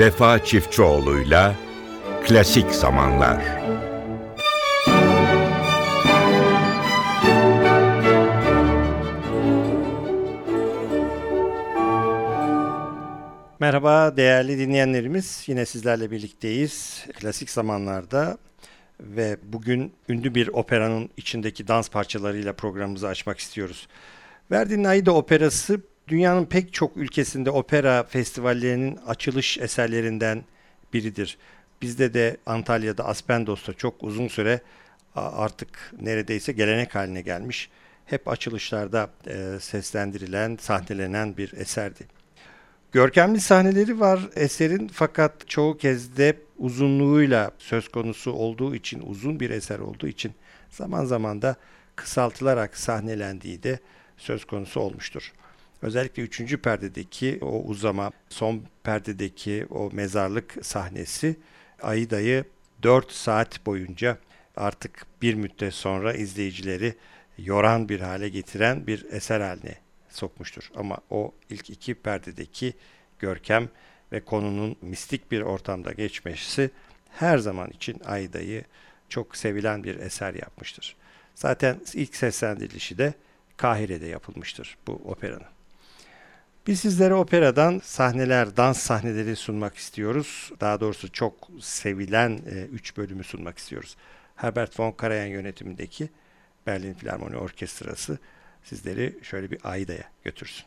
Vefa Çiftçioğlu'yla Klasik Zamanlar Merhaba değerli dinleyenlerimiz. Yine sizlerle birlikteyiz. Klasik zamanlarda ve bugün ünlü bir operanın içindeki dans parçalarıyla programımızı açmak istiyoruz. Verdi'nin Aida Operası dünyanın pek çok ülkesinde opera festivallerinin açılış eserlerinden biridir. Bizde de Antalya'da Aspendos'ta çok uzun süre artık neredeyse gelenek haline gelmiş. Hep açılışlarda e, seslendirilen, sahnelenen bir eserdi. Görkemli sahneleri var eserin fakat çoğu kez de uzunluğuyla söz konusu olduğu için, uzun bir eser olduğu için zaman zaman da kısaltılarak sahnelendiği de söz konusu olmuştur. Özellikle üçüncü perdedeki o uzama, son perdedeki o mezarlık sahnesi Aida'yı 4 saat boyunca artık bir müddet sonra izleyicileri yoran bir hale getiren bir eser haline sokmuştur. Ama o ilk iki perdedeki görkem ve konunun mistik bir ortamda geçmesi her zaman için Aida'yı çok sevilen bir eser yapmıştır. Zaten ilk seslendirilişi de Kahire'de yapılmıştır bu operanın. Biz sizlere operadan sahneler, dans sahneleri sunmak istiyoruz. Daha doğrusu çok sevilen 3 e, bölümü sunmak istiyoruz. Herbert von Karajan yönetimindeki Berlin Filarmoni Orkestrası sizleri şöyle bir Aida'ya götürsün.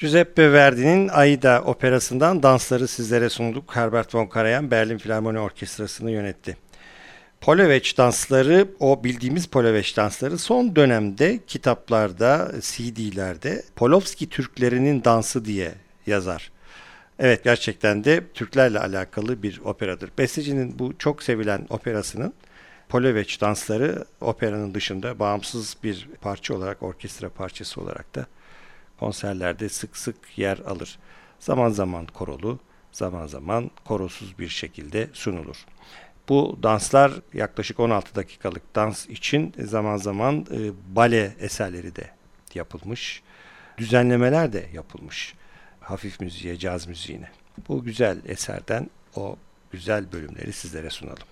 Giuseppe Verdi'nin Aida operasından dansları sizlere sunduk. Herbert von Karajan Berlin Filarmoni Orkestrası'nı yönetti. Poloveç dansları, o bildiğimiz Poloveç dansları son dönemde kitaplarda, CD'lerde Polovski Türklerinin dansı diye yazar. Evet gerçekten de Türklerle alakalı bir operadır. Bestecinin bu çok sevilen operasının Poloveç dansları operanın dışında bağımsız bir parça olarak, orkestra parçası olarak da konserlerde sık sık yer alır. Zaman zaman korolu, zaman zaman korosuz bir şekilde sunulur. Bu danslar yaklaşık 16 dakikalık dans için zaman zaman e, bale eserleri de yapılmış. Düzenlemeler de yapılmış. Hafif müziğe, caz müziğine. Bu güzel eserden o güzel bölümleri sizlere sunalım.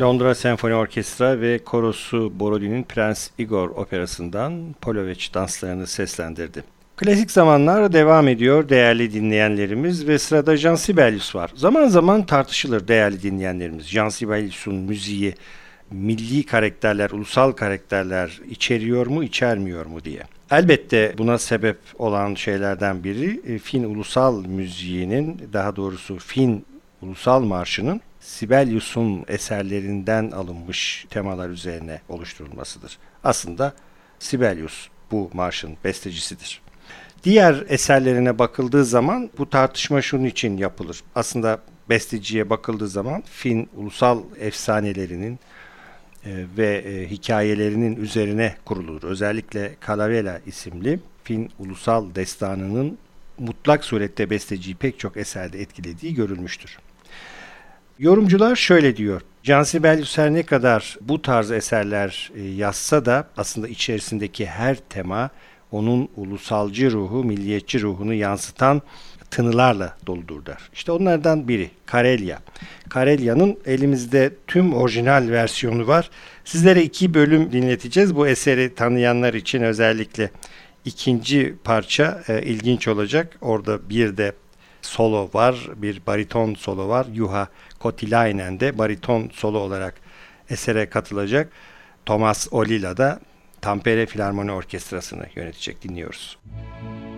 Londra Senfoni Orkestra ve korosu Borodi'nin Prens Igor operasından Poloveç danslarını seslendirdi. Klasik zamanlar devam ediyor değerli dinleyenlerimiz ve sırada Jean Sibelius var. Zaman zaman tartışılır değerli dinleyenlerimiz. Jean Sibelius'un müziği milli karakterler, ulusal karakterler içeriyor mu, içermiyor mu diye. Elbette buna sebep olan şeylerden biri e, Fin ulusal müziğinin, daha doğrusu Fin ulusal marşının Sibelius'un eserlerinden alınmış temalar üzerine oluşturulmasıdır. Aslında Sibelius bu marşın bestecisidir. Diğer eserlerine bakıldığı zaman bu tartışma şunun için yapılır. Aslında besteciye bakıldığı zaman Fin ulusal efsanelerinin e, ve e, hikayelerinin üzerine kurulur. Özellikle Calavera isimli Fin ulusal destanının mutlak surette besteciyi pek çok eserde etkilediği görülmüştür. Yorumcular şöyle diyor. Can Sibelius her ne kadar bu tarz eserler e, yazsa da aslında içerisindeki her tema onun ulusalcı ruhu, milliyetçi ruhunu yansıtan tınılarla doludur der. İşte onlardan biri Karelya. Karelya'nın elimizde tüm orijinal versiyonu var. Sizlere iki bölüm dinleteceğiz. Bu eseri tanıyanlar için özellikle ikinci parça e, ilginç olacak. Orada bir de solo var, bir bariton solo var. Juha Kotilainen de bariton solo olarak esere katılacak. Thomas Olila da Tampere Filarmoni Orkestrası'nı yönetecek. Dinliyoruz. Müzik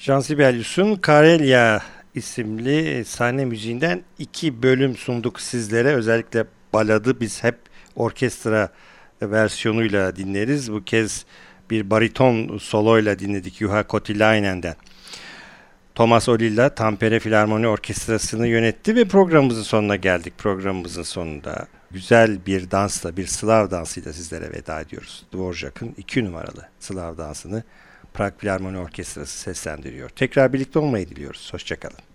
Jean Sibelius'un Karelia isimli sahne müziğinden iki bölüm sunduk sizlere. Özellikle baladı biz hep orkestra versiyonuyla dinleriz. Bu kez bir bariton soloyla dinledik Juha Kotilainen'den. Thomas Olilla Tampere Filarmoni Orkestrası'nı yönetti ve programımızın sonuna geldik. Programımızın sonunda güzel bir dansla, bir Slav dansıyla sizlere veda ediyoruz. Dvorak'ın iki numaralı Slav dansını Prag Filarmoni Orkestrası seslendiriyor. Tekrar birlikte olmayı diliyoruz. Hoşçakalın.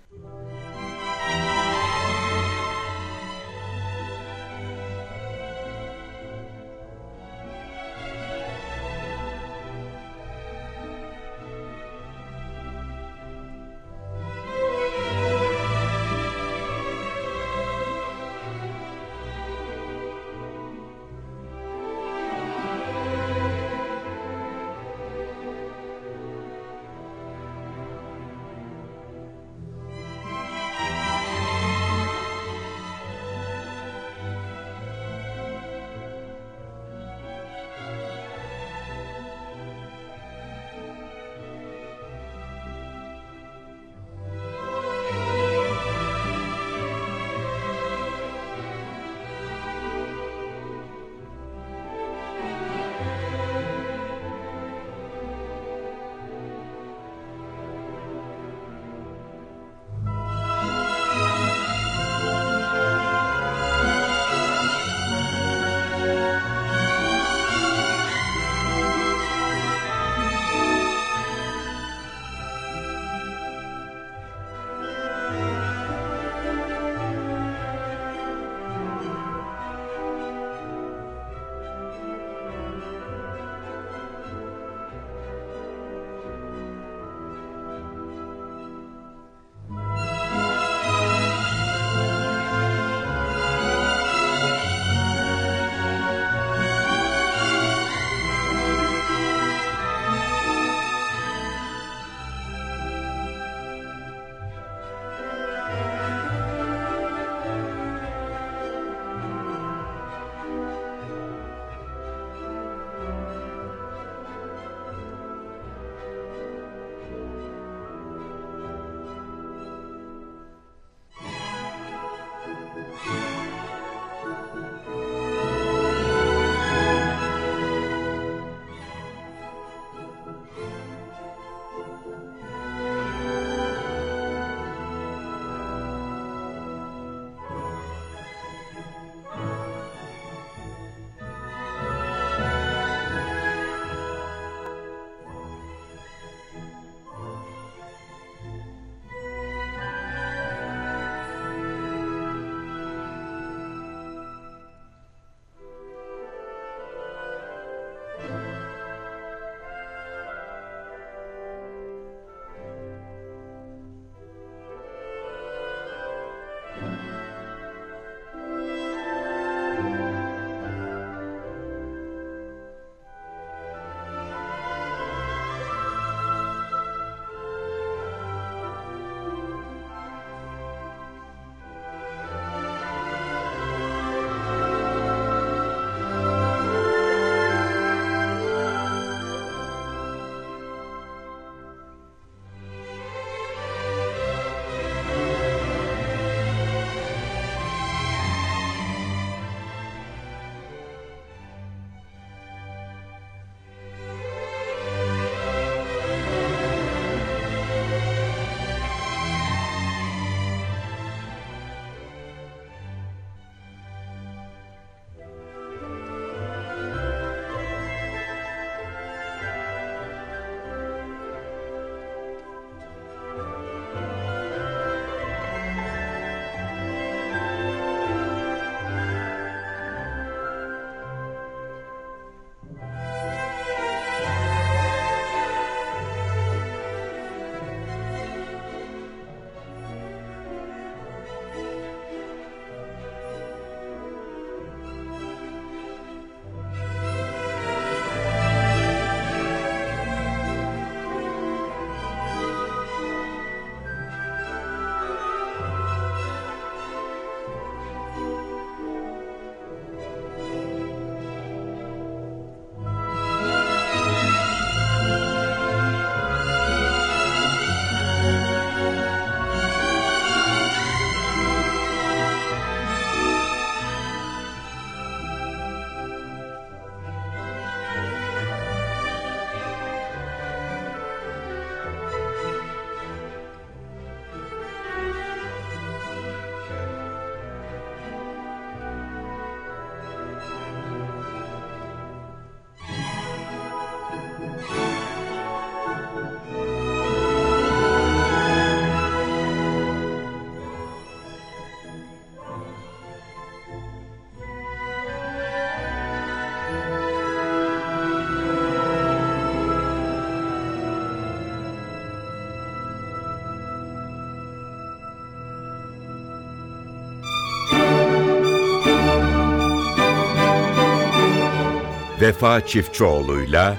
Vefa Çiftçioğlu'yla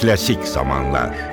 Klasik Zamanlar.